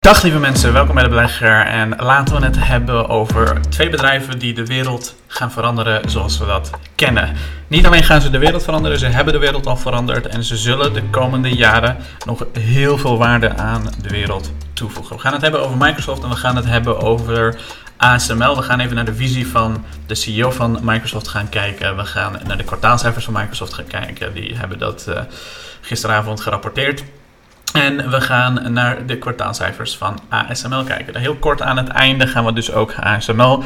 Dag lieve mensen, welkom bij de Belegger en laten we het hebben over twee bedrijven die de wereld gaan veranderen zoals we dat kennen. Niet alleen gaan ze de wereld veranderen, ze hebben de wereld al veranderd en ze zullen de komende jaren nog heel veel waarde aan de wereld toevoegen. We gaan het hebben over Microsoft en we gaan het hebben over ASML. We gaan even naar de visie van de CEO van Microsoft gaan kijken. We gaan naar de kwartaalcijfers van Microsoft gaan kijken. Die hebben dat uh, gisteravond gerapporteerd. En we gaan naar de kwartaalcijfers van ASML kijken. Heel kort aan het einde gaan we dus ook ASML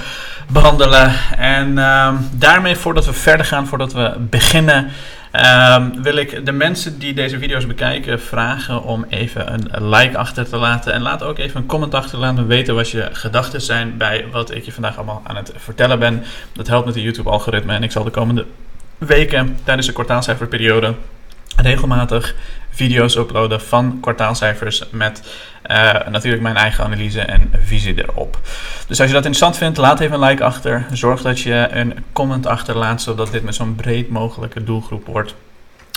behandelen. En uh, daarmee, voordat we verder gaan, voordat we beginnen, uh, wil ik de mensen die deze video's bekijken vragen om even een like achter te laten. En laat ook even een comment achter laten weten wat je gedachten zijn bij wat ik je vandaag allemaal aan het vertellen ben. Dat helpt met de YouTube-algoritme en ik zal de komende weken tijdens de kwartaalcijferperiode regelmatig video's uploaden van kwartaalcijfers met uh, natuurlijk mijn eigen analyse en visie erop. Dus als je dat interessant vindt, laat even een like achter. Zorg dat je een comment achterlaat, zodat dit met zo'n breed mogelijke doelgroep wordt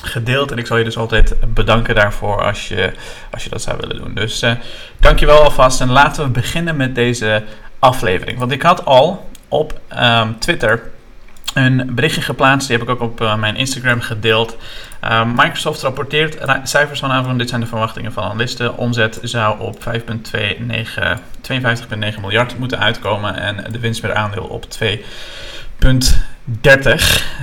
gedeeld. En ik zal je dus altijd bedanken daarvoor als je, als je dat zou willen doen. Dus uh, dankjewel alvast en laten we beginnen met deze aflevering. Want ik had al op um, Twitter een berichtje geplaatst. Die heb ik ook op uh, mijn Instagram gedeeld. Uh, Microsoft rapporteert cijfers vanavond. Dit zijn de verwachtingen van analisten. Omzet zou op 5,52,9 miljard moeten uitkomen. En de winst per aandeel op 2,30.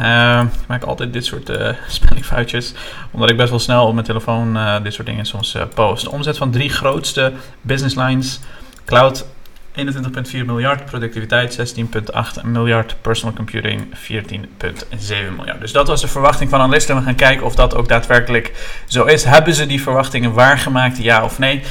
Uh, ik maak altijd dit soort uh, spellingfoutjes. Omdat ik best wel snel op mijn telefoon uh, dit soort dingen soms post. Omzet van drie grootste business lines. Cloud 21,4 miljard, productiviteit 16,8 miljard, personal computing 14,7 miljard. Dus dat was de verwachting van analisten. We gaan kijken of dat ook daadwerkelijk zo is. Hebben ze die verwachtingen waargemaakt, ja of nee?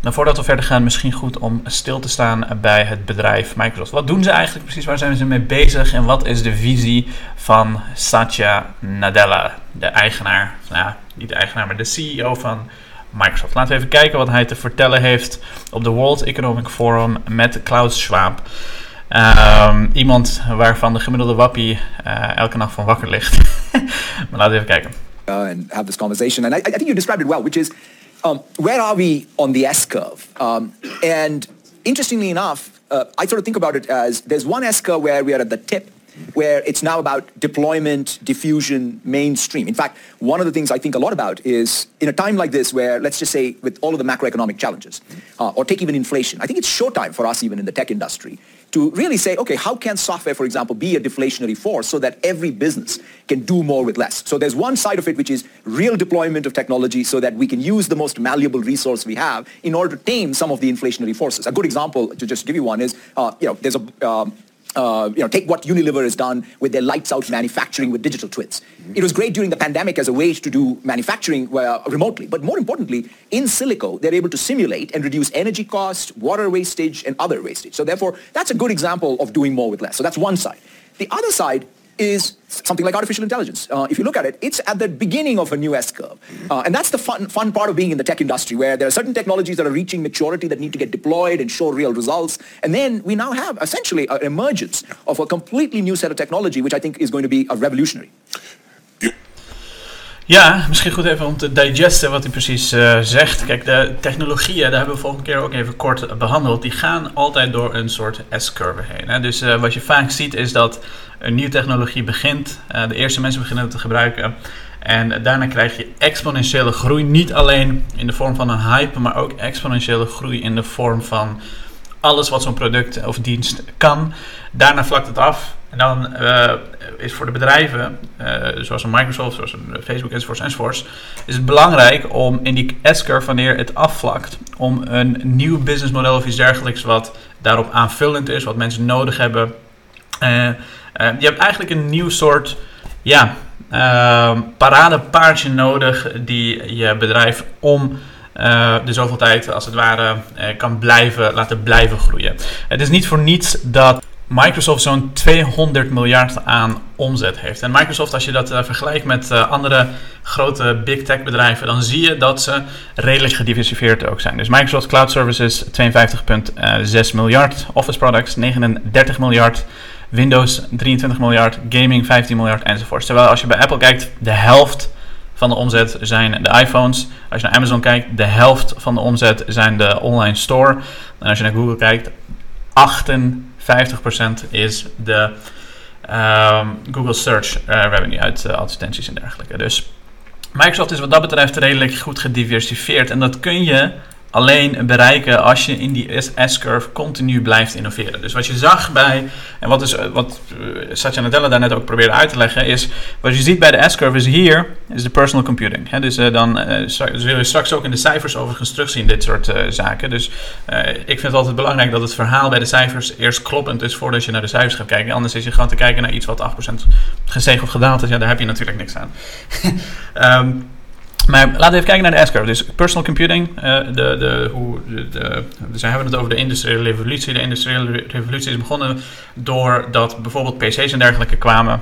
Nou, voordat we verder gaan, misschien goed om stil te staan bij het bedrijf Microsoft. Wat doen ze eigenlijk precies? Waar zijn ze mee bezig? En wat is de visie van Satya Nadella, de eigenaar, nou, niet de eigenaar, maar de CEO van Microsoft. Laten we even kijken wat hij te vertellen heeft op de World Economic Forum met Klaus Schwab. Um, iemand waarvan de gemiddelde wappie uh, elke nacht van wakker ligt. maar laten we even kijken. Uh, and have this conversation. And I, I think you described it well, which is um, where are we on the S curve? Um, and interestingly enough, uh, I sort of think about it as there's one S curve where we are at the tip where it's now about deployment, diffusion, mainstream. In fact, one of the things I think a lot about is in a time like this where, let's just say, with all of the macroeconomic challenges, uh, or take even inflation, I think it's showtime for us even in the tech industry to really say, okay, how can software, for example, be a deflationary force so that every business can do more with less? So there's one side of it which is real deployment of technology so that we can use the most malleable resource we have in order to tame some of the inflationary forces. A good example, to just give you one, is, uh, you know, there's a, um, uh, you know, take what Unilever has done with their lights out manufacturing with digital twins. Mm-hmm. It was great during the pandemic as a way to do manufacturing uh, remotely, but more importantly, in silico, they're able to simulate and reduce energy cost, water wastage, and other wastage. So therefore, that's a good example of doing more with less. So that's one side. The other side is something like artificial intelligence. Uh, if you look at it, it's at the beginning of a new S-curve. Uh, and that's the fun, fun part of being in the tech industry, where there are certain technologies that are reaching maturity that need to get deployed and show real results. And then we now have essentially an emergence of a completely new set of technology, which I think is going to be a revolutionary. Ja, misschien goed even om te digesten wat hij precies uh, zegt. Kijk, de technologieën, daar hebben we volgende keer ook even kort behandeld, die gaan altijd door een soort S-curve heen. Hè? Dus uh, wat je vaak ziet is dat een nieuwe technologie begint, uh, de eerste mensen beginnen het te gebruiken. En daarna krijg je exponentiële groei, niet alleen in de vorm van een hype, maar ook exponentiële groei in de vorm van alles wat zo'n product of dienst kan. Daarna vlakt het af. En dan uh, is voor de bedrijven, uh, zoals een Microsoft, zoals een Facebook enzovoorts enzovoorts, is het belangrijk om in die S-curve, wanneer het afvlakt, om een nieuw businessmodel of iets dergelijks wat daarop aanvullend is, wat mensen nodig hebben. Je hebt eigenlijk een nieuw soort, ja, paradepaardje nodig die je bedrijf om uh, de zoveel tijd als het ware uh, kan blijven, laten blijven groeien. Het is niet voor niets dat Microsoft zo'n 200 miljard aan omzet heeft. En Microsoft, als je dat uh, vergelijkt met andere grote big tech bedrijven, dan zie je dat ze redelijk gediversifieerd ook zijn. Dus Microsoft Cloud Services 52,6 miljard, Office Products 39 miljard. Windows 23 miljard, gaming 15 miljard enzovoort. Terwijl als je bij Apple kijkt, de helft van de omzet zijn de iPhones. Als je naar Amazon kijkt, de helft van de omzet zijn de online store. En als je naar Google kijkt, 58% is de um, Google Search uh, revenue uit uh, advertenties en dergelijke. Dus Microsoft is wat dat betreft redelijk goed gediversifieerd. En dat kun je alleen bereiken als je in die S-curve continu blijft innoveren. Dus wat je zag bij, en wat, is, wat eh, Satya Nadella daar net ook probeerde uit te leggen, is wat je ziet bij de S-curve is hier, is de personal computing. He, dus uh, dan uh, dus wil je straks ook in de cijfers overigens terugzien, dit soort zaken. Dus ik vind het altijd belangrijk dat het verhaal bij de cijfers eerst kloppend is voordat je naar de cijfers gaat kijken. Anders is je gewoon te kijken naar iets wat 8% gestegen of gedaald is, ja, daar heb je natuurlijk niks aan. um, Maar laten we even kijken naar de S-curve. Dus personal computing, uh, de, de, hoe, de, dus we hebben het over de industriële revolutie. De industriële revolutie is begonnen doordat bijvoorbeeld PC's en dergelijke kwamen.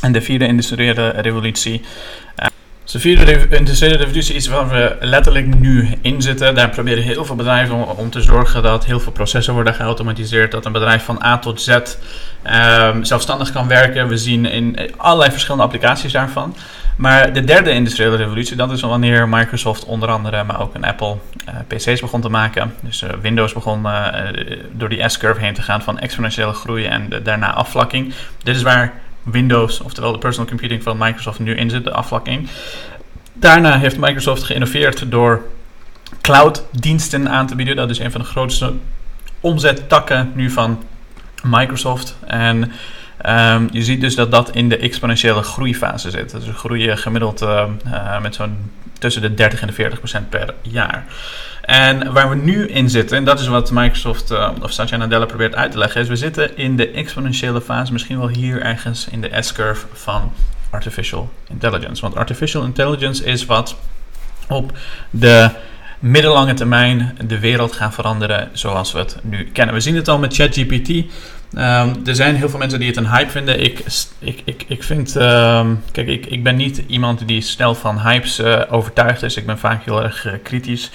En de vierde industriële revolutie. Uh, dus de vierde industriële revolutie is waar we letterlijk nu in zitten. Daar proberen heel veel bedrijven om, te zorgen dat heel veel processen worden geautomatiseerd. Dat een bedrijf van A tot Z um, zelfstandig kan werken. We zien in allerlei verschillende applicaties daarvan. Maar de derde industriële revolutie, dat is wanneer Microsoft onder andere, maar ook een Apple, uh, PC's begon te maken. Dus uh, Windows begon uh, door die S-curve heen te gaan van exponentiële groei en de, daarna afvlakking. Dit is waar Windows, oftewel de personal computing van Microsoft, nu in zit, de afvlakking. Daarna heeft Microsoft geïnnoveerd door cloud-diensten aan te bieden. Dat is een van de grootste omzettakken nu van Microsoft. En Um, je ziet dus dat dat in de exponentiële groeifase zit. Dus we groeien gemiddeld uh, uh, met zo'n tussen de 30 en de 40 procent per jaar. En waar we nu in zitten, en dat is wat Microsoft uh, of Satya Nadella probeert uit te leggen, is we zitten in de exponentiële fase, misschien wel hier ergens in de S-curve van artificial intelligence. Want artificial intelligence is wat op de middellange termijn de wereld gaan veranderen zoals we het nu kennen. We zien het al met ChatGPT. Um, er zijn heel veel mensen die het een hype vinden. Ik, ik, ik, ik vind. Um, kijk, ik, ik ben niet iemand die snel van hypes uh, overtuigd is. Ik ben vaak heel erg uh, kritisch.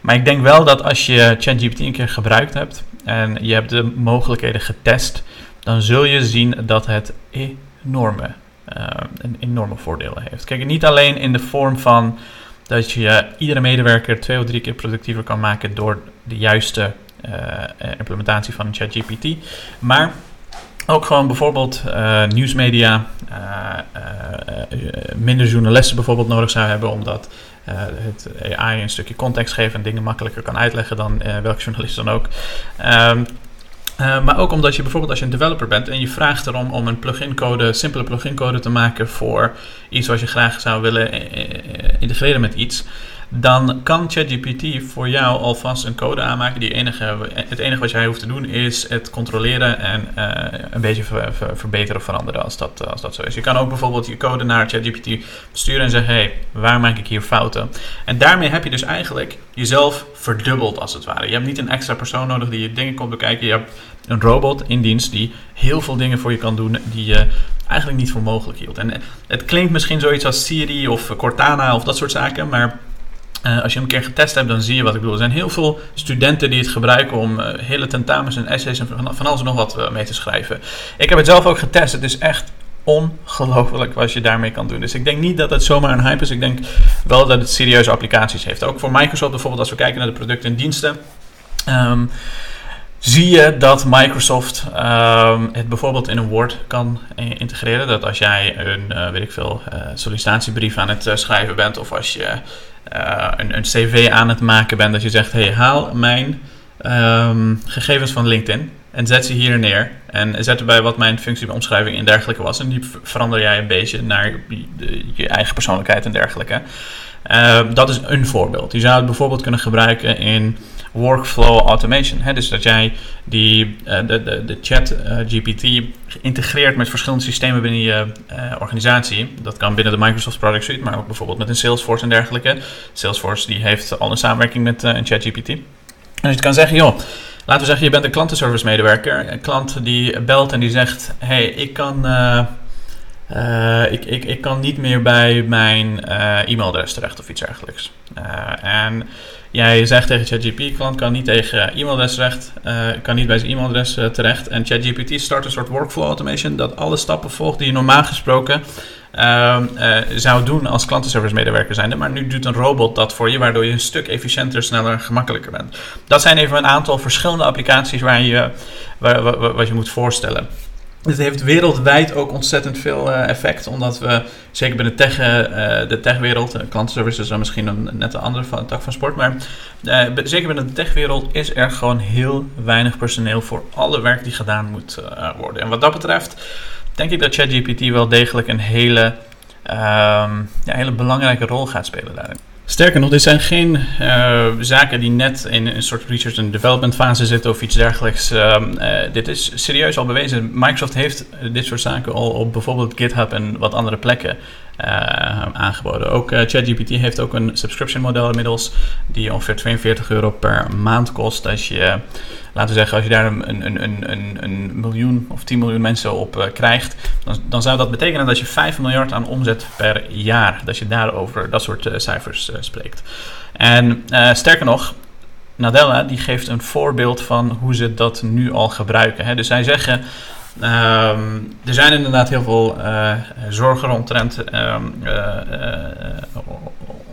Maar ik denk wel dat als je ChatGPT een keer gebruikt hebt en je hebt de mogelijkheden getest, dan zul je zien dat het enorme, uh, een enorme voordelen heeft. Kijk, niet alleen in de vorm van dat je iedere medewerker twee of drie keer productiever kan maken door de juiste implementatie van ChatGPT. Maar ook gewoon bijvoorbeeld uh, nieuwsmedia, minder journalisten bijvoorbeeld nodig zou hebben, omdat het AI een stukje context geeft en dingen makkelijker kan uitleggen dan welke journalist dan ook. Uh, maar ook omdat je bijvoorbeeld als je een developer bent en je vraagt erom om een plugin code, simpele plugin code te maken voor iets wat je graag zou willen integreren met iets dan kan ChatGPT voor jou alvast een code aanmaken. Die enige, het enige wat jij hoeft te doen is het controleren en uh, een beetje ver, ver, verbeteren of veranderen als dat, als dat zo is. Je kan ook bijvoorbeeld je code naar ChatGPT sturen en zeggen: hey, waar maak ik hier fouten? En daarmee heb je dus eigenlijk jezelf verdubbeld als het ware. Je hebt niet een extra persoon nodig die je dingen komt bekijken. Je hebt een robot in dienst die heel veel dingen voor je kan doen die je eigenlijk niet voor mogelijk hield. En het klinkt misschien zoiets als Siri of Cortana of dat soort zaken, maar uh, als je hem een keer getest hebt, dan zie je wat ik bedoel. Er zijn heel veel studenten die het gebruiken om uh, hele tentamens en essays en van, alles en nog wat uh, mee te schrijven. Ik heb het zelf ook getest. Het is echt ongelooflijk wat je daarmee kan doen. Dus ik denk niet dat het zomaar een hype is. Ik denk wel dat het serieuze applicaties heeft. Ook voor Microsoft bijvoorbeeld, als we kijken naar de producten en diensten. Um, zie je dat Microsoft um, het bijvoorbeeld in een Word kan integreren. Dat als jij een, weet ik veel, sollicitatiebrief aan het schrijven bent of als je een, een, cv aan het maken bent, dat je zegt, hey, haal mijn um, gegevens van LinkedIn en zet ze hier neer. En zet erbij wat mijn functieomschrijving en dergelijke was. En die verander jij een beetje naar je, je eigen persoonlijkheid en dergelijke. dat is een voorbeeld. Je zou het bijvoorbeeld kunnen gebruiken in workflow automation. Hè? Dus dat jij die, uh, de, de, de chat uh, GPT integreert met verschillende systemen binnen je uh, organisatie. Dat kan binnen de Microsoft Product Suite, maar ook bijvoorbeeld met een Salesforce en dergelijke. Salesforce die heeft al een samenwerking met een chat GPT. En je kan zeggen, joh, laten we zeggen je bent een klantenservice medewerker. Een klant die belt en die zegt, hey, ik kan... uh, ik, ik, ik kan niet meer bij mijn uh, e-mailadres terecht of iets dergelijks. Uh, en jij zegt tegen ChatGPT, klant kan niet tegen e-mailadres terecht, kan niet bij zijn e-mailadres terecht. En ChatGPT start een soort workflow automation dat alle stappen volgt die je normaal gesproken ehm, zou doen als klantenservice medewerker zijnde. Maar nu doet een robot dat voor je, waardoor je een stuk efficiënter, sneller, gemakkelijker bent. Dat zijn even een aantal verschillende applicaties waar je, wat je moet voorstellen. Het heeft wereldwijd ook ontzettend veel uh, effect, omdat we, zeker binnen tech, uh, de techwereld, klantenservices is misschien een net een andere tak van sport, maar zeker binnen de techwereld is er gewoon heel weinig personeel voor alle werk die gedaan moet worden. En wat dat betreft denk ik dat ChatGPT wel degelijk een hele, um, ja, hele belangrijke rol gaat spelen daarin. Sterker nog, dit zijn geen uh, zaken die net in een soort research en development fase zitten of iets dergelijks. Uh, uh, dit is serieus al bewezen. Microsoft heeft dit soort zaken al op bijvoorbeeld GitHub en wat andere plekken aangeboden. Ook ChatGPT heeft ook een subscription model inmiddels die ongeveer 42 euro per maand kost als je laten we zeggen, als je daar een, een, een, een, miljoen of 10 miljoen mensen op uh, krijgt, dan, dan, zou dat betekenen dat je 5 miljard aan omzet per jaar, dat je daarover dat soort uh, cijfers uh, spreekt. En sterker nog, Nadella die geeft een voorbeeld van hoe ze dat nu al gebruiken. Hè. Dus zij zeggen. Um, er zijn inderdaad heel veel zorgen omtrent, um,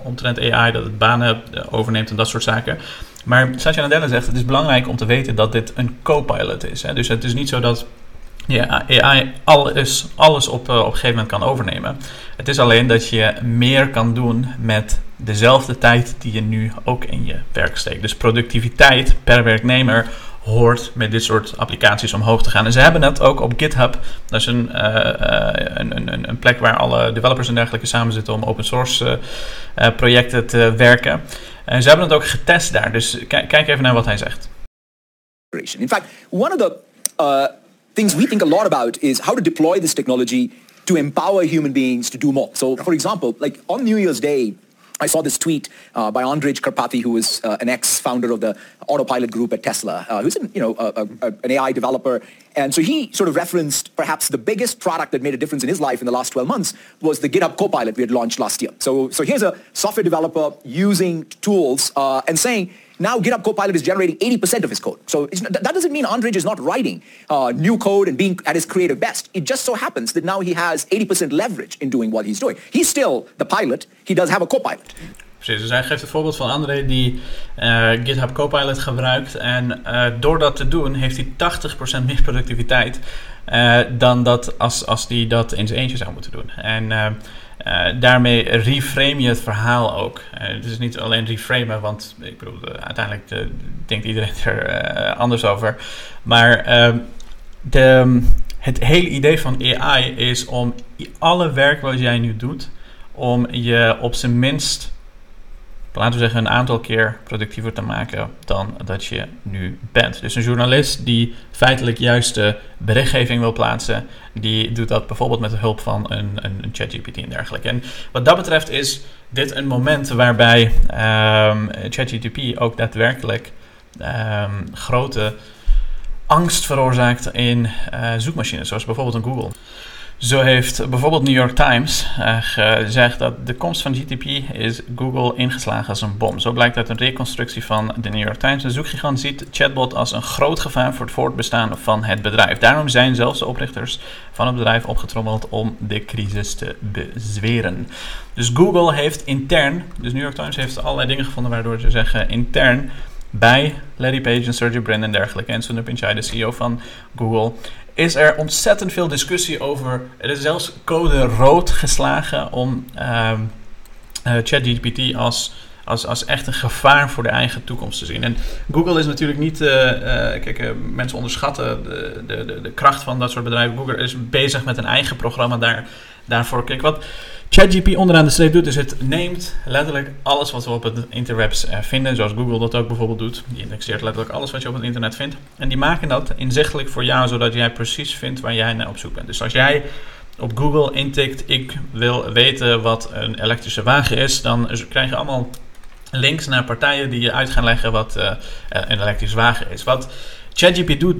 omtrent AI, dat het banen overneemt en dat soort zaken. Maar Satya Nadella zegt, het is belangrijk om te weten dat dit een co-pilot is. Hè? Dus het is niet zo dat ja, AI alles, alles op, uh, op een gegeven moment kan overnemen. Het is alleen dat je meer kan doen met dezelfde tijd die je nu ook in je werk steekt. Dus productiviteit per werknemer hoort met dit soort applicaties omhoog te gaan. En ze hebben het ook op GitHub. Dat is een, uh, een, een, een, plek waar alle developers en dergelijke samen zitten om open source uh, projecten te werken. En ze hebben het ook getest daar. Dus kijk even naar wat hij zegt. In fact, one of the uh, things we think a lot about is how to deploy this technology to empower human beings to do more. So, for example, like on New Year's Day, I saw this tweet uh, by Andrej Karpathy, who is uh, an ex-founder of the autopilot group at Tesla, uh, who's an, you know, a, a, an AI developer. And so he sort of referenced perhaps the biggest product that made a difference in his life in the last 12 months was the GitHub Copilot we had launched last year. So, so here's a software developer using tools uh, and saying, now GitHub Copilot is generating 80% of his code. So that doesn't mean Andrej is not writing uh, new code and being at his creative best. It just so happens that now he has 80% leverage in doing what he's doing. He's still the pilot. He does have a Copilot. Precies, dus hij geeft het voorbeeld van André die uh, GitHub Copilot gebruikt. En uh, door dat te doen heeft hij 80% meer productiviteit uh, dan dat als, als hij dat in zijn eentje zou moeten doen. En daarmee reframe je het verhaal ook. Het is niet alleen reframen, want ik bedoel, uiteindelijk denkt iedereen er anders over. Maar ehm, de, het hele idee van AI is om alle werk wat jij nu doet, om je op zijn minst laten we zeggen, een aantal keer productiever te maken dan dat je nu bent. Dus een journalist die feitelijk juist de berichtgeving wil plaatsen, die doet dat bijvoorbeeld met de hulp van een, een, een ChatGPT en dergelijke. En wat dat betreft is dit een moment waarbij um, ChatGPT ook daadwerkelijk um, grote angst veroorzaakt in uh, zoekmachines, zoals bijvoorbeeld een Google. Zo heeft bijvoorbeeld New York Times uh, gezegd dat de komst van GTP is Google ingeslagen als een bom. Zo blijkt uit een reconstructie van de New York Times. De zoekgigant ziet chatbot als een groot gevaar voor het voortbestaan van het bedrijf. Daarom zijn zelfs de oprichters van het bedrijf opgetrommeld om de crisis te bezweren. Dus Google heeft intern, dus New York Times heeft allerlei dingen gevonden waardoor ze zeggen intern bij Larry Page en Sergey Brin en dergelijke en Sundar Pichai, de CEO van Google, is er ontzettend veel discussie over. Er is zelfs code rood geslagen om uh, uh, ChatGPT als, als, als echt een gevaar voor de eigen toekomst te zien. En Google is natuurlijk niet. Uh, kijk, mensen onderschatten de, de, de, kracht van dat soort bedrijven. Google is bezig met een eigen programma daar, daarvoor. Kijk, wat ChatGPT onderaan de streep doet, is het neemt letterlijk alles wat we op het interwebs eh, vinden, zoals Google dat ook bijvoorbeeld doet. Die indexeert letterlijk alles wat je op het internet vindt. En die maken dat inzichtelijk voor jou, zodat jij precies vindt waar jij naar op zoek bent. Dus als jij op Google intikt, ik wil weten wat een elektrische wagen is, dan krijg je allemaal links naar partijen die je uit gaan leggen wat uh, een elektrische wagen is. Wat ChatGPT doet,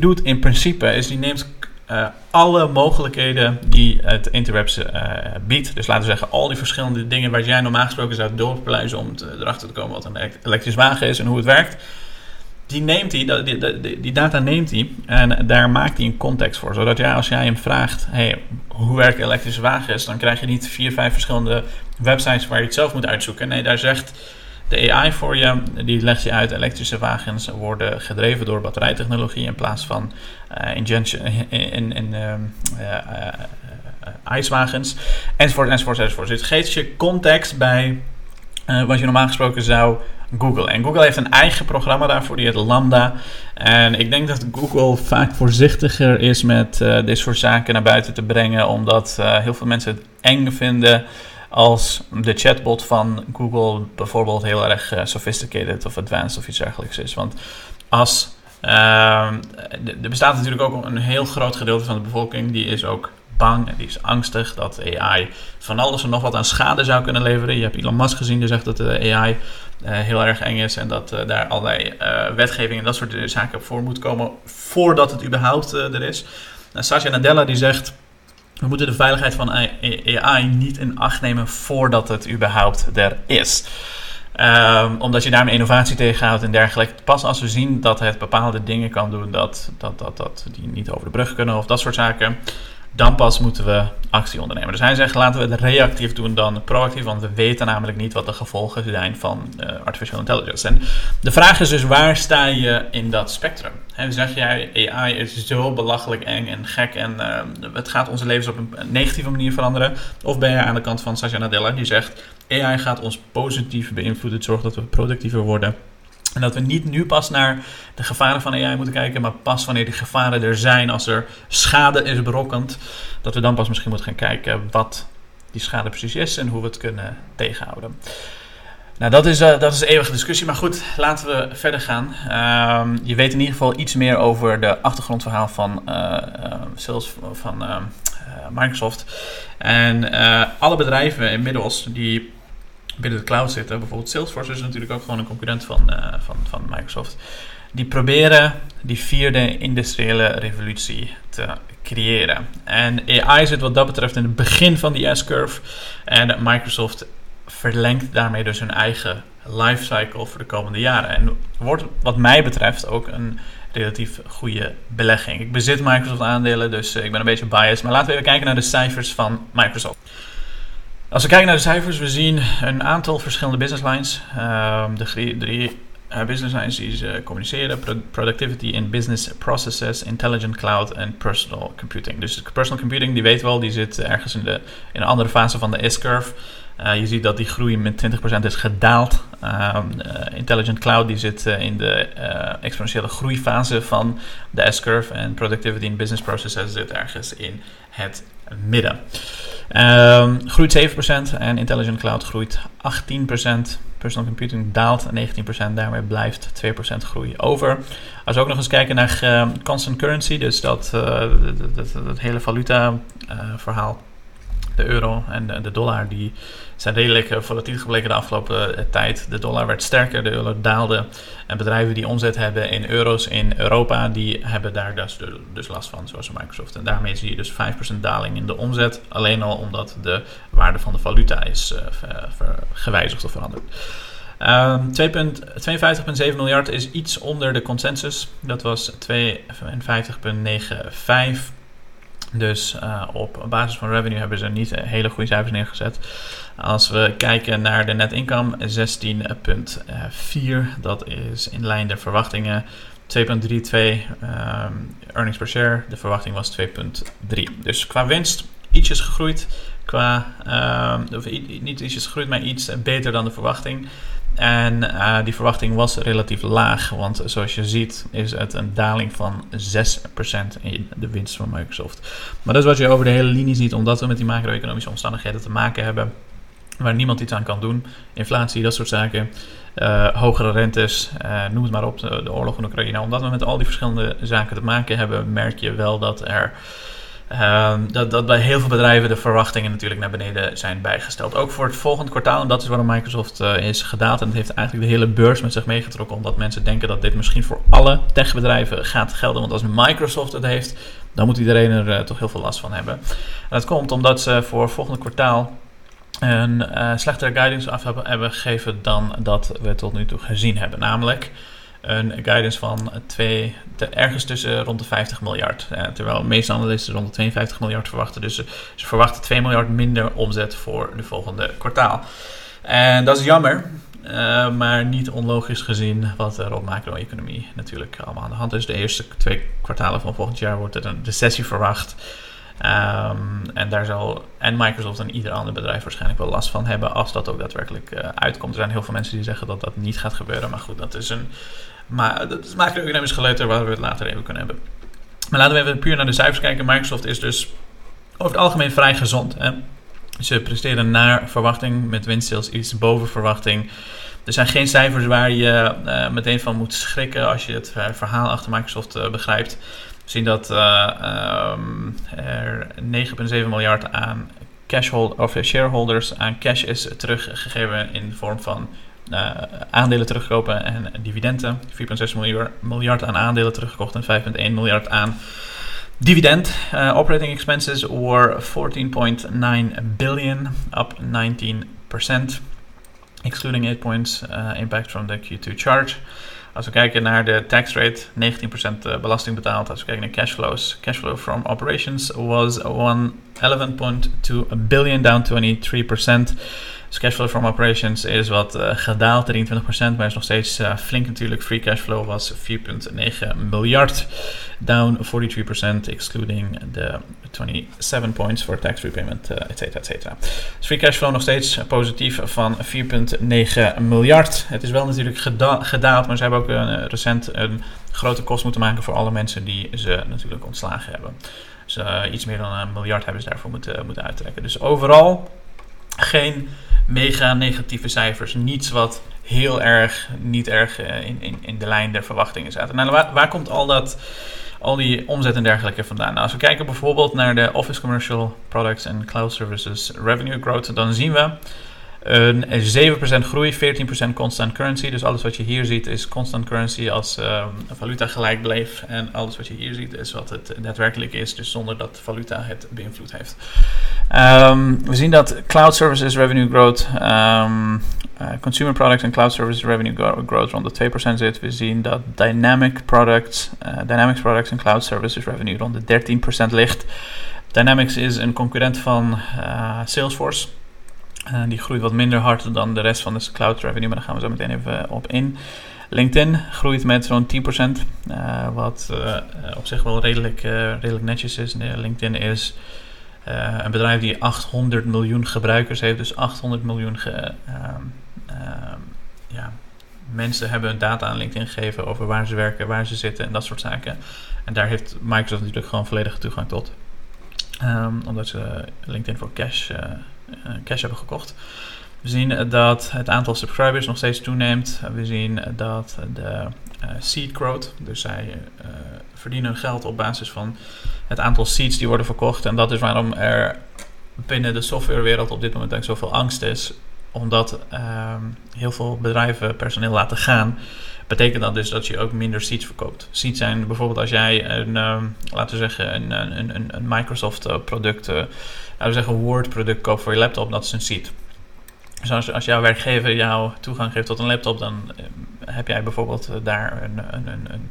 doet in principe is die neemt uh, alle mogelijkheden die het interwebs uh, biedt. Dus laten we zeggen, al die verschillende dingen waar jij normaal gesproken zou doorpluizen om te, erachter te komen wat een elektrisch wagen is en hoe het werkt. Die, neemt hij, die, die, die data neemt hij en daar maakt hij een context voor. Zodat jij, als jij hem vraagt, hey, hoe werkt elektrische wagen dan krijg je niet vier, vijf verschillende websites waar je het zelf moet uitzoeken. Nee, daar zegt de AI voor je, die legt je uit, elektrische wagens worden gedreven door batterijtechnologie in plaats van uh, injection, in, in, uh, uh, ijswagens, enzovoort, enzovoort, enzovoort. Dus het geeft je context bij wat je normaal gesproken zou Google. En Google heeft een eigen programma daarvoor, die heet Lambda. En ik denk dat Google vaak voorzichtiger is met dit soort zaken naar buiten te brengen, omdat heel veel mensen het eng vinden als de chatbot van Google bijvoorbeeld heel erg sophisticated of advanced of iets dergelijks is. Want als er bestaat natuurlijk ook een heel groot gedeelte van de bevolking die is ook bang en die is angstig dat AI van alles en nog wat aan schade zou kunnen leveren. Je hebt Elon Musk gezien die zegt dat de AI uh, heel erg eng is en dat uh, daar allerlei uh, wetgeving en dat soort zaken voor moet komen voordat het überhaupt er is. Satya Nadella die zegt we moeten de veiligheid van AI niet in acht nemen voordat het überhaupt er is. Um, omdat je daarmee innovatie tegenhoudt en dergelijke. Pas als we zien dat het bepaalde dingen kan doen dat, dat, dat, dat die niet over de brug kunnen of dat soort zaken dan pas moeten we actie ondernemen. Dus hij zegt, laten we het reactief doen dan proactief, want we weten namelijk niet wat de gevolgen zijn van uh, artificial intelligence. En de vraag is dus, waar sta je in dat spectrum? En zeg jij, AI is zo belachelijk eng en gek en uh, het gaat onze levens op een negatieve manier veranderen? Of ben je aan de kant van Satya Nadella, die zegt, AI gaat ons positief beïnvloeden, het zorgt dat we productiever worden en dat we niet nu pas naar de gevaren van AI moeten kijken, maar pas wanneer die gevaren er zijn, als er schade is berokkend, dat we dan pas misschien moeten gaan kijken wat die schade precies is en hoe we het kunnen tegenhouden. Nou, dat is, uh, dat is een eeuwige discussie, maar goed, laten we verder gaan. Uh, je weet in ieder geval iets meer over de achtergrondverhaal van uh, sales van Microsoft. En alle bedrijven inmiddels die binnen de cloud zitten. Bijvoorbeeld Salesforce is natuurlijk ook gewoon een concurrent van, uh, van, van Microsoft. Die proberen die vierde industriële revolutie te creëren. En AI zit wat dat betreft in het begin van die S-curve. En Microsoft verlengt daarmee dus hun eigen lifecycle voor de komende jaren. En wordt wat mij betreft ook een relatief goede belegging. Ik bezit Microsoft aandelen, dus ik ben een beetje biased. Maar laten we even kijken naar de cijfers van Microsoft. Als we kijken naar de cijfers, we zien een aantal verschillende business lines. Um, de drie, uh, business lines die ze communiceren: productivity in business processes, intelligent cloud en personal computing. Dus personal computing, die weten we al, die zit ergens in, de, in een andere fase van de S-curve. Uh, je ziet dat die groei met 20% is gedaald. Um, uh, Intelligent Cloud die zit in de exponentiële groeifase van de S-curve. En Productivity in Business Processes zit ergens in het midden. Um, groeit 7% en Intelligent Cloud groeit 18%. Personal Computing daalt 19%, daarmee blijft 2% groei over. Als we ook nog eens kijken naar uh, constant currency, dus dat, uh, dat, dat, dat, hele valuta uh, verhaal de euro en de dollar die zijn redelijk uh, volatiel gebleken de afgelopen uh, tijd. De dollar werd sterker, de euro daalde. En bedrijven die omzet hebben in euro's in Europa, die hebben daar dus, dus last van, zoals Microsoft. En daarmee zie je dus 5% daling in de omzet. Alleen al omdat de waarde van de valuta is uh, gewijzigd of veranderd. Um, 52,7 miljard is iets onder de consensus. Dat was 52,95. Dus op basis van revenue hebben ze niet hele goede cijfers neergezet. Als we kijken naar de net income, 16,4. Dat is in lijn de verwachtingen. 2,32 um, ehm, earnings per share. De verwachting was 2,3. Dus qua winst ietsjes gegroeid. Qua, of niet ietsjes gegroeid, maar iets beter dan de verwachting. En uh, die verwachting was relatief laag, want zoals je ziet is het een daling van 6% in de winst van Microsoft. Maar dat is wat je over de hele linie ziet, omdat we met die macro-economische omstandigheden te maken hebben waar niemand iets aan kan doen. Inflatie, dat soort zaken. Uh, hogere rentes, uh, noem het maar op, de, oorlog in Oekraïne. Omdat we met al die verschillende zaken te maken hebben, merk je wel dat er Ehm, dat, dat bij heel veel bedrijven de verwachtingen natuurlijk naar beneden zijn bijgesteld. Ook voor het volgende kwartaal. En dat is waarom Microsoft uh, is gedaald. En het heeft eigenlijk de hele beurs met zich meegetrokken. Omdat mensen denken dat dit misschien voor alle techbedrijven gaat gelden. Want als Microsoft het heeft, dan moet iedereen er toch heel veel last van hebben. En dat komt omdat ze voor volgende kwartaal een slechtere guidance af hebben, gegeven dan dat we tot nu toe gezien hebben. Namelijk een guidance van 2, ergens tussen rond de 50 miljard. Eh, terwijl de meeste analisten rond de 52 miljard verwachten. Dus ze, verwachten 2 miljard minder omzet voor de volgende kwartaal. En dat is jammer. Uh, maar niet onlogisch gezien wat er op macro-economie natuurlijk allemaal aan de hand is. De eerste twee kwartalen van volgend jaar wordt er een recessie verwacht. Um, en daar zal en Microsoft en ieder ander bedrijf waarschijnlijk wel last van hebben als dat ook daadwerkelijk uh, uitkomt. Er zijn heel veel mensen die zeggen dat dat niet gaat gebeuren. Maar goed, dat is een maar dat is macro-economisch geleuter waar we het later even kunnen hebben. Maar laten we even puur naar de cijfers kijken. Microsoft is dus over het algemeen vrij gezond. Hè? Ze presteren naar verwachting met winstsales iets boven verwachting. Er zijn geen cijfers waar je uh, meteen van moet schrikken als je het verhaal achter Microsoft begrijpt. We zien dat uh, um, er 9,7 miljard aan cash of shareholders aan cash is teruggegeven in de vorm van uh, aandelen terugkopen en dividenden. 4,6 miljard, aan aandelen teruggekocht en 5,1 miljard aan dividend. Uh, operating expenses were 14.9 billion, up 19%, excluding 8 points impact from the Q2 charge. Als we kijken naar de tax rate, 19% belasting betaald. Als we kijken naar cashflows, cashflow from operations was 11.2 billion, down 23%. Dus cashflow from operations is wat uh, gedaald, 23%, maar is nog steeds uh, flink natuurlijk. Free cashflow was 4,9 miljard, down 43%, excluding de 27 points voor tax repayment, uh, et cetera, et cetera. Dus free cashflow nog steeds positief van 4,9 miljard. Het is wel natuurlijk geda gedaald, maar ze hebben ook recent een grote kost moeten maken voor alle mensen die ze natuurlijk ontslagen hebben. Dus iets meer dan een miljard hebben ze daarvoor moeten, moeten uittrekken. Dus overal geen mega negatieve cijfers. Niets wat heel erg, niet erg uh, in, in, in de lijn der verwachtingen zaten. Nou, waar, waar komt al dat al die omzet en dergelijke vandaan. Nou, als we kijken bijvoorbeeld naar de Office Commercial Products en Cloud Services Revenue Growth, dan zien we een 7% groei, 14% constant currency. Dus alles wat je hier ziet is constant currency als uh, valuta gelijk bleef. En alles wat je hier ziet is wat het daadwerkelijk is, dus zonder dat valuta het beïnvloed heeft. Um, we zien dat cloud services revenue growth, um, uh, consumer products en cloud services revenue growth rond de 2% zit. We zien dat dynamic products, uh, dynamics products en cloud services revenue rond de 13% ligt. Dynamics is een concurrent van uh, Salesforce. Die groeit wat minder hard dan de rest van de cloud revenue, maar daar gaan we zo meteen even op in. LinkedIn groeit met zo'n 10%, uh, wat op zich wel redelijk, redelijk netjes is. LinkedIn is een bedrijf die 800 miljoen gebruikers heeft, dus 800 miljoen ehm, ehm, ja, mensen hebben hun data aan LinkedIn gegeven over waar ze werken, waar ze zitten en dat soort zaken. En daar heeft Microsoft natuurlijk gewoon volledige toegang tot. Um, omdat ze LinkedIn voor cash eh, cash hebben gekocht. We zien dat het aantal subscribers nog steeds toeneemt. We zien dat de seed growth, dus zij verdienen geld op basis van het aantal seeds die worden verkocht. En dat is waarom er binnen de softwarewereld op dit moment eigenlijk zoveel angst is. Omdat uh, heel veel bedrijven personeel laten gaan. Betekent dat dus dat je ook minder seeds verkoopt. Seeds zijn bijvoorbeeld als jij een, uh, laten we zeggen, een, een, een, Microsoft product laten we zeggen, Word-product koopt voor je laptop, dat is een seat. Dus als, als jouw werkgever jou toegang geeft tot een laptop, dan eh, heb jij bijvoorbeeld eh, daar een, een, een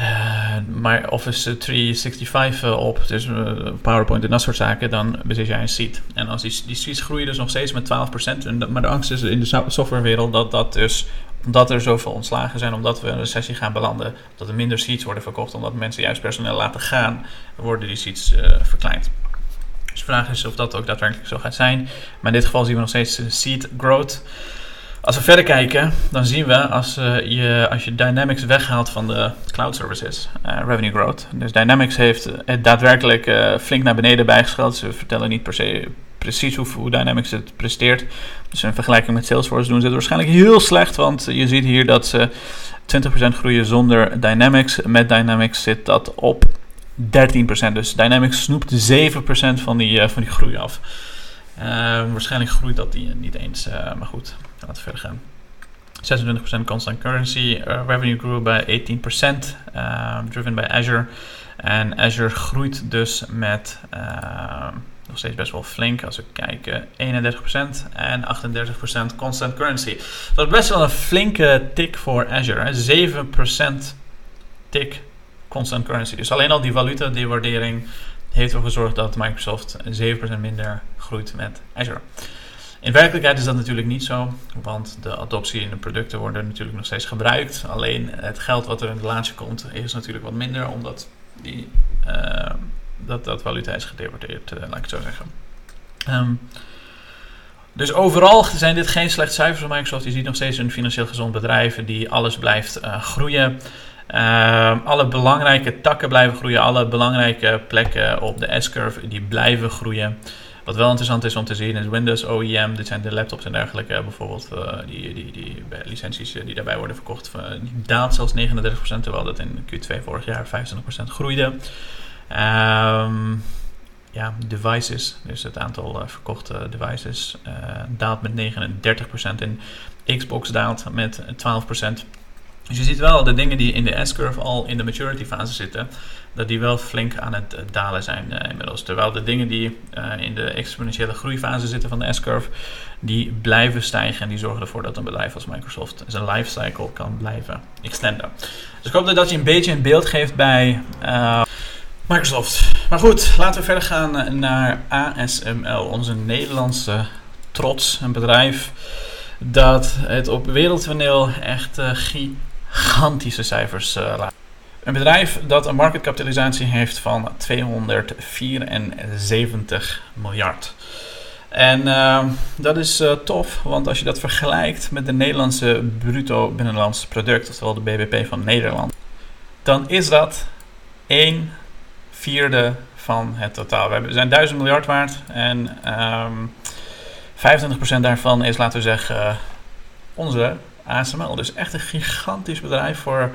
uh, maar Office 365 op, dus PowerPoint en dat soort zaken, dan bezit jij een seat. En als die, die seats groeien dus nog steeds met 12%. En maar de angst is in de softwarewereld dat dat dus, omdat er zoveel ontslagen zijn, omdat we een recessie gaan belanden, dat er minder seats worden verkocht, omdat mensen juist personeel laten gaan, worden die seats verkleind. Dus de vraag is of dat ook daadwerkelijk zo gaat zijn. Maar in dit geval zien we nog steeds seed growth. Als we verder kijken, dan zien we als, uh, je, als je Dynamics weghaalt van de cloud services, uh, revenue growth. Dus Dynamics heeft het daadwerkelijk flink naar beneden bijgeschald. Ze vertellen niet per se precies hoe, hoe, Dynamics het presteert. Dus in vergelijking met Salesforce doen ze het waarschijnlijk heel slecht. Want je ziet hier dat ze 20% groeien zonder Dynamics. Met Dynamics zit dat op 13%. Dus Dynamics snoept 7% van die, van die groei af. Uh, waarschijnlijk groeit dat die niet eens, uh, maar goed, laten we verder gaan. 26% constant currency. revenue grew by 18%, driven by Azure. En Azure groeit dus met uh, nog steeds best wel flink. Als we kijken, 31% en 38% constant currency. Dat is best wel een flinke tik voor Azure. 7% tik constant currency. Dus alleen al die valuta, die waardering, heeft ervoor gezorgd dat Microsoft 7% minder groeit met Azure. In werkelijkheid is dat natuurlijk niet zo, want de adoptie in de producten worden natuurlijk nog steeds gebruikt. Alleen het geld wat er in de laatste komt is natuurlijk wat minder, omdat die, uh, dat, dat valuta is gedeporteerd, uh, laat ik het zo zeggen. Um, dus overal zijn dit geen slechte cijfers van Microsoft. Je ziet nog steeds een financieel gezond bedrijf die alles blijft uh, groeien. Uh, alle belangrijke takken blijven groeien. Alle belangrijke plekken op de S-curve die blijven groeien. Wat wel interessant is om te zien is Windows OEM. Dit zijn de laptops en dergelijke. Bijvoorbeeld uh, die, die, die, licenties die daarbij worden verkocht. daalt zelfs 39%. Terwijl dat in Q2 vorig jaar 25% groeide. Um, ja, devices, dus het aantal uh, verkochte devices, daalt met 39% en Xbox daalt met 12%. Dus je ziet wel de dingen die in de S-curve al in de maturity fase zitten, dat die wel flink aan het dalen zijn uh, inmiddels. Terwijl de dingen die in de exponentiële groeifase zitten van de S-curve, die blijven stijgen en die zorgen ervoor dat een bedrijf als Microsoft zijn lifecycle kan blijven extenden. Dus ik hoop dat je een beetje een beeld geeft bij Microsoft. Maar goed, laten we verder gaan naar ASML, onze Nederlandse trots. Een bedrijf dat het op wereldtoneel echt uh, gigantische cijfers uh, laat. Een bedrijf dat een marktkapitalisatie heeft van 274 miljard. En uh, dat is uh, tof, want als je dat vergelijkt met de Nederlandse bruto binnenlands product, oftewel de BBP van Nederland, dan is dat 1 vierde van het totaal. We zijn 1000 miljard waard en um, ehm, 25% daarvan is, laten we zeggen, onze ASML. Dus echt een gigantisch bedrijf voor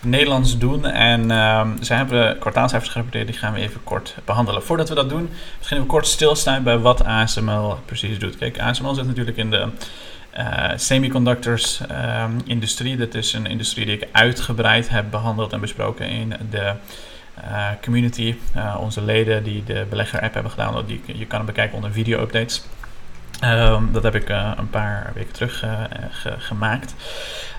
Nederlands doen. En um, zij hebben kwartaalcijfers gerapporteerd, die gaan we even kort behandelen. Voordat we dat doen, misschien we kort stilstaan bij wat ASML precies doet. Kijk, ASML zit natuurlijk in de uh, semiconductors um, industrie. Dat is een industrie die ik uitgebreid heb behandeld en besproken in de uh, community, uh, onze leden die de belegger app hebben gedaan, die, je kan bekijken onder video updates. Um, dat heb ik uh, een paar weken terug ge gemaakt.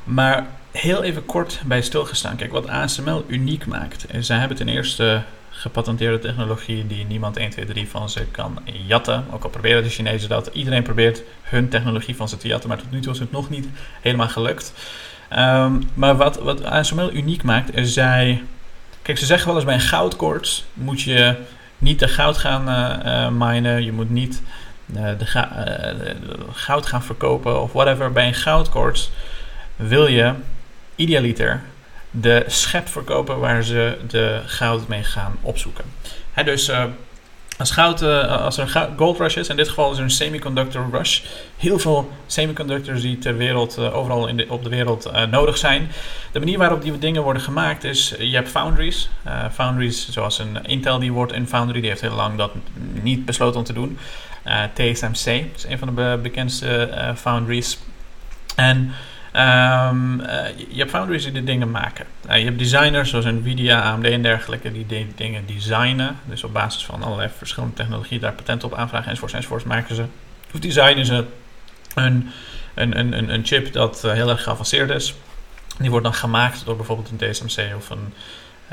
Maar heel even kort bij stilgestaan. Kijk, wat ASML uniek maakt. Zij hebben ten eerste gepatenteerde technologie die niemand 1, 2, 3 van ze kan jatten. Ook al proberen de Chinezen dat. Iedereen probeert hun technologie van ze te jatten, maar tot nu toe is het nog niet helemaal gelukt. Um, maar wat, wat ASML uniek maakt, is zij Kijk, ze zeggen wel eens bij een goudkoorts moet je niet de goud gaan uh, minen. Je moet niet de, ga goud gaan verkopen of whatever. Bij een goudkoorts wil je idealiter de schep verkopen waar ze de goud mee gaan opzoeken. Dus als, goud, als er een gold rush is, in dit geval is er een semiconductor rush. Heel veel semiconductors die ter wereld, overal in de, op de wereld nodig zijn. De manier waarop die dingen worden gemaakt is, je hebt foundries. foundries zoals een Intel die wordt in foundry, die heeft heel lang dat niet besloten om te doen. TSMC is een van de bekendste foundries. En Um, uh, je hebt foundries die de dingen maken. Uh, je hebt designers zoals Nvidia, AMD en dergelijke die dingen designen. Dus op basis van allerlei verschillende technologieën daar patenten op aanvragen enzovoorts enzovoorts maken ze. Of designen ze een, een, een, een chip dat heel erg geavanceerd is. Die wordt dan gemaakt door bijvoorbeeld een TSMC of een,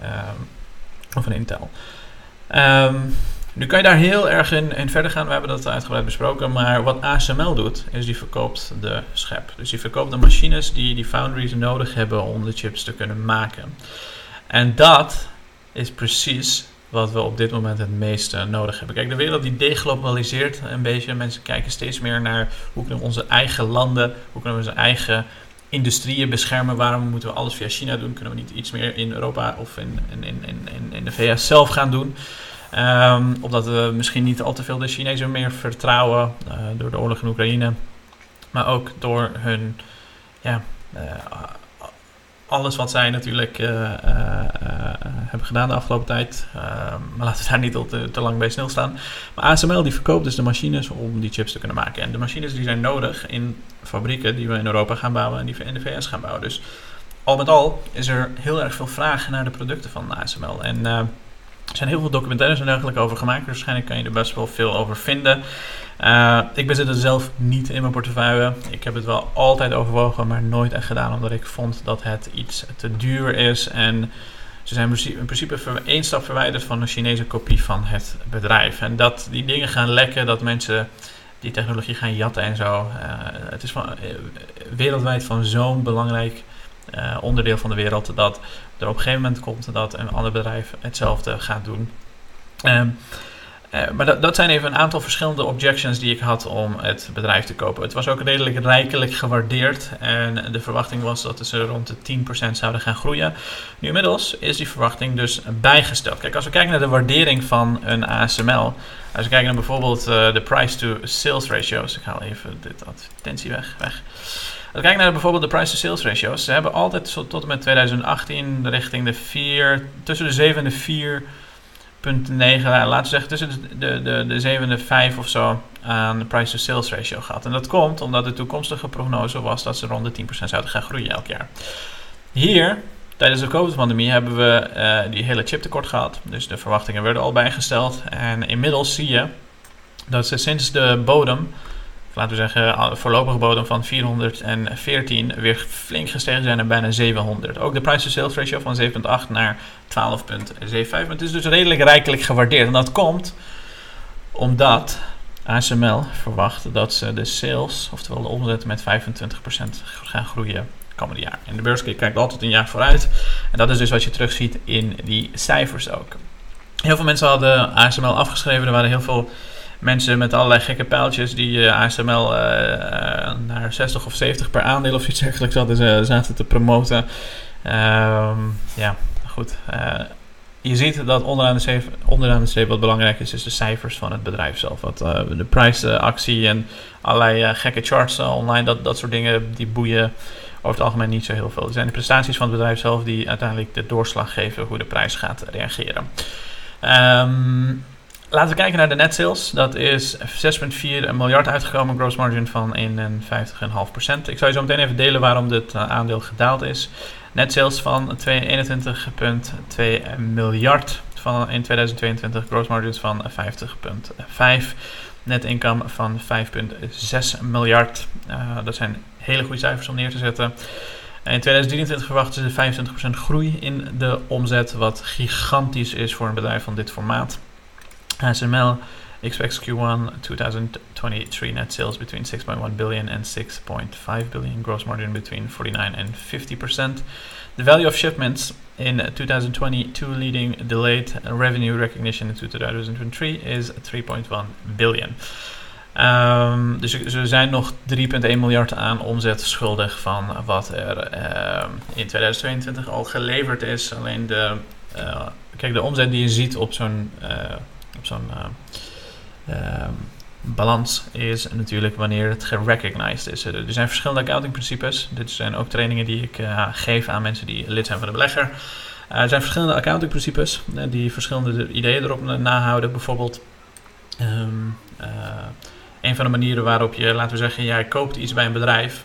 um, of een Intel. Um, nu kan je daar heel erg in, in verder gaan. We hebben dat uitgebreid besproken. Maar wat ASML doet, is die verkoopt de schep. Dus die verkoopt de machines die die foundries nodig hebben om de chips te kunnen maken. En dat is precies wat we op dit moment het meeste nodig hebben. Kijk, de wereld die deglobaliseert een beetje. Mensen kijken steeds meer naar hoe kunnen we onze eigen landen, hoe kunnen we onze eigen industrieën beschermen. Waarom moeten we alles via China doen? Kunnen we niet iets meer in Europa of in, in, in, in, in de VS zelf gaan doen? Um, omdat we misschien niet al te veel de Chinezen meer vertrouwen uh, door de oorlog in Oekraïne. Maar ook door hun, ja, uh, alles wat zij natuurlijk uh, hebben gedaan de afgelopen tijd. Ehm, maar laten we daar niet al te, te, lang bij stilstaan. Maar ASML die verkoopt dus de machines om die chips te kunnen maken. En de machines die zijn nodig in fabrieken die we in Europa gaan bouwen en die we in de VS gaan bouwen. Dus al met al is er heel erg veel vraag naar de producten van ASML. En Er zijn heel veel documentaires en dergelijke over gemaakt. Dus waarschijnlijk kan je er best wel veel over vinden. Uh, ik bezit het zelf niet in mijn portefeuille. Ik heb het wel altijd overwogen, maar nooit echt gedaan. Omdat ik vond dat het iets te duur is. En ze zijn in principe één stap verwijderd van een Chinese kopie van het bedrijf. En dat die dingen gaan lekken, dat mensen die technologie gaan jatten en zo. Uh, het is van, wereldwijd van zo'n belangrijk uh, onderdeel van de wereld dat er op een gegeven moment komt dat een ander bedrijf hetzelfde gaat doen. Um, uh, maar dat, dat, zijn even een aantal verschillende objections die ik had om het bedrijf te kopen. Het was ook redelijk rijkelijk gewaardeerd en de verwachting was dat ze rond de 10% zouden gaan groeien. Nu inmiddels is die verwachting dus bijgesteld. Kijk, als we kijken naar de waardering van een ASML, als we kijken naar bijvoorbeeld uh, de price to sales ratios, ik haal even dit advertentie weg. weg. We kijken naar bijvoorbeeld de price to sales ratios, ze hebben altijd tot en met 2018 richting de 4, tussen de 7 en de 4 0,9, laten we zeggen tussen de, de, de 7 en de 5 of zo aan de price-to-sales ratio gehad. En dat komt omdat de toekomstige prognose was dat ze rond de 10% zouden gaan groeien elk jaar. Hier, tijdens de COVID-pandemie, hebben we uh, die hele chiptekort gehad. Dus de verwachtingen werden al bijgesteld. En inmiddels zie je dat ze sinds de bodem laten we zeggen, voorlopige bodem van 414 weer flink gestegen zijn naar bijna 700. Ook de price-to-sales ratio van 7,8 naar 12,75. Het is dus redelijk rijkelijk gewaardeerd. En dat komt omdat ASML verwacht dat ze de sales, oftewel de omzet, met 25% gaan groeien komende jaar. En de beurs kijkt altijd een jaar vooruit. En dat is dus wat je terugziet in die cijfers ook. Heel veel mensen hadden ASML afgeschreven. Er waren heel veel mensen met allerlei gekke pijltjes die uh, ASML uh, naar 60 of 70 per aandeel of iets dergelijks hadden, zaten te promoten. Um, ja, goed. Je ziet dat onderaan de, streep, onderaan de wat belangrijk is, is de cijfers van het bedrijf zelf. Wat, de prijsactie en allerlei gekke charts online, dat, dat soort dingen, die boeien over het algemeen niet zo heel veel. Het zijn de prestaties van het bedrijf zelf die uiteindelijk de doorslag geven hoe de prijs gaat reageren. Um, Laten we kijken naar de net sales. Dat is 6,4 miljard uitgekomen, gross margin van 51,5%. Ik zal je zo meteen even delen waarom dit eh, aandeel gedaald is. Net sales van 21,2 miljard van in 2022, gross margins van 50,5. Net income van 5,6 miljard. Uh, dat zijn hele goede cijfers om neer te zetten. In 2023 verwachten ze 25% groei in de omzet, wat gigantisch is voor een bedrijf van dit formaat. ASML expects Q1 2023 net sales between 6.1 billion and 6.5 billion, gross margin between 49 and 50%. The value of shipments in 2022 leading delayed revenue recognition in 2023 is 3.1 billion. Um, dus ze zijn nog 3,1 miljard aan omzet schuldig van wat er uh, in 2022 al geleverd is. Alleen de, uh, kijk, de omzet die je ziet op zo'n uh, zo'n uh, uh, balans is natuurlijk wanneer het gerecognized is. Er zijn verschillende accounting principes. Dit zijn ook trainingen die ik uh, geef aan mensen die lid zijn van de belegger. er zijn verschillende accounting principes die verschillende ideeën erop nahouden. Bijvoorbeeld um, een van de manieren waarop je, laten we zeggen, jij koopt iets bij een bedrijf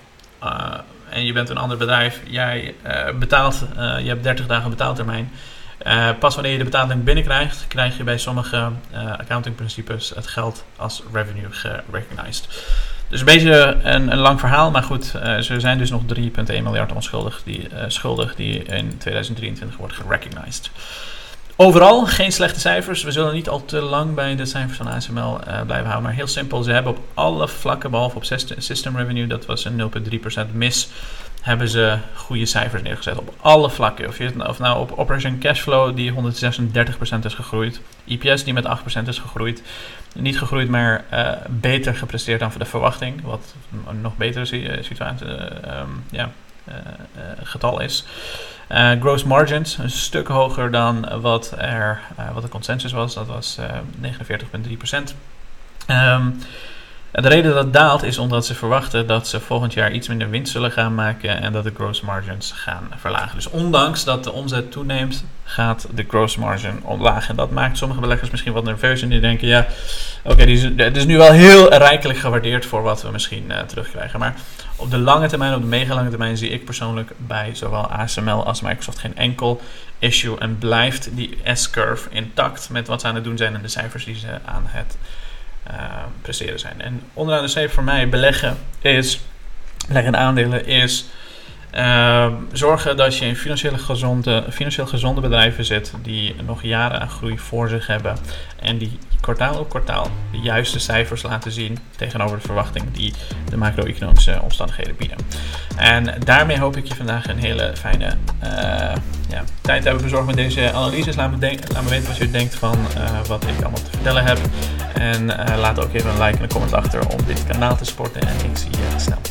en je bent een ander bedrijf. Jij betaalt, je hebt 30 dagen betaaltermijn. Uh, pas wanneer je de betaling binnenkrijgt, krijg je bij sommige uh, accountingprincipes het geld als revenue gerecognized. Dus een beetje een, een lang verhaal, maar goed, uh, ze zijn dus nog 3,1 miljard onschuldig die, schuldig die in 2023 wordt gerecognized. Overal geen slechte cijfers. We zullen niet al te lang bij de cijfers van ASML blijven houden. Maar heel simpel, ze hebben op alle vlakken, behalve op system revenue, dat was een 0,3% mis hebben ze goede cijfers neergezet op alle vlakken. Of, je, of nou op Operation Cashflow die 136% is gegroeid, EPS die met 8% is gegroeid. Niet gegroeid, maar uh, beter gepresteerd dan voor de verwachting, wat een nog betere eh, situatie, uh, um, ja, getal is. gross margins een stuk hoger dan wat, er, wat de consensus was, dat was 49,3%. Um, de reden dat het daalt is omdat ze verwachten dat ze volgend jaar iets minder winst zullen gaan maken en dat de gross margins gaan verlagen. Dus ondanks dat de omzet toeneemt, gaat de gross margin omlaag. En dat maakt sommige beleggers misschien wat nerveus en die denken, ja, oké, okay, het is nu wel heel rijkelijk gewaardeerd voor wat we misschien uh, terugkrijgen. Maar op de lange termijn, op de mega lange termijn, zie ik persoonlijk bij zowel ASML als Microsoft geen enkel issue. En blijft die S-curve intact met wat ze aan het doen zijn en de cijfers die ze aan het presteren zijn. En onderaan de streep voor mij beleggen is, beleggen aandelen is uh, zorgen dat je in financieel gezonde, financieel gezonde bedrijven zit die nog jaren aan groei voor zich hebben en die kwartaal op kwartaal de juiste cijfers laten zien tegenover de verwachting die de macro-economische omstandigheden bieden. En daarmee hoop ik je vandaag een hele fijne uh, ja, tijd hebben bezorgd met deze analyses. Laat me, weten wat je denkt van uh, wat ik allemaal te vertellen heb. En laat ook even een like en een comment achter om dit kanaal te supporten. En ik zie je snel.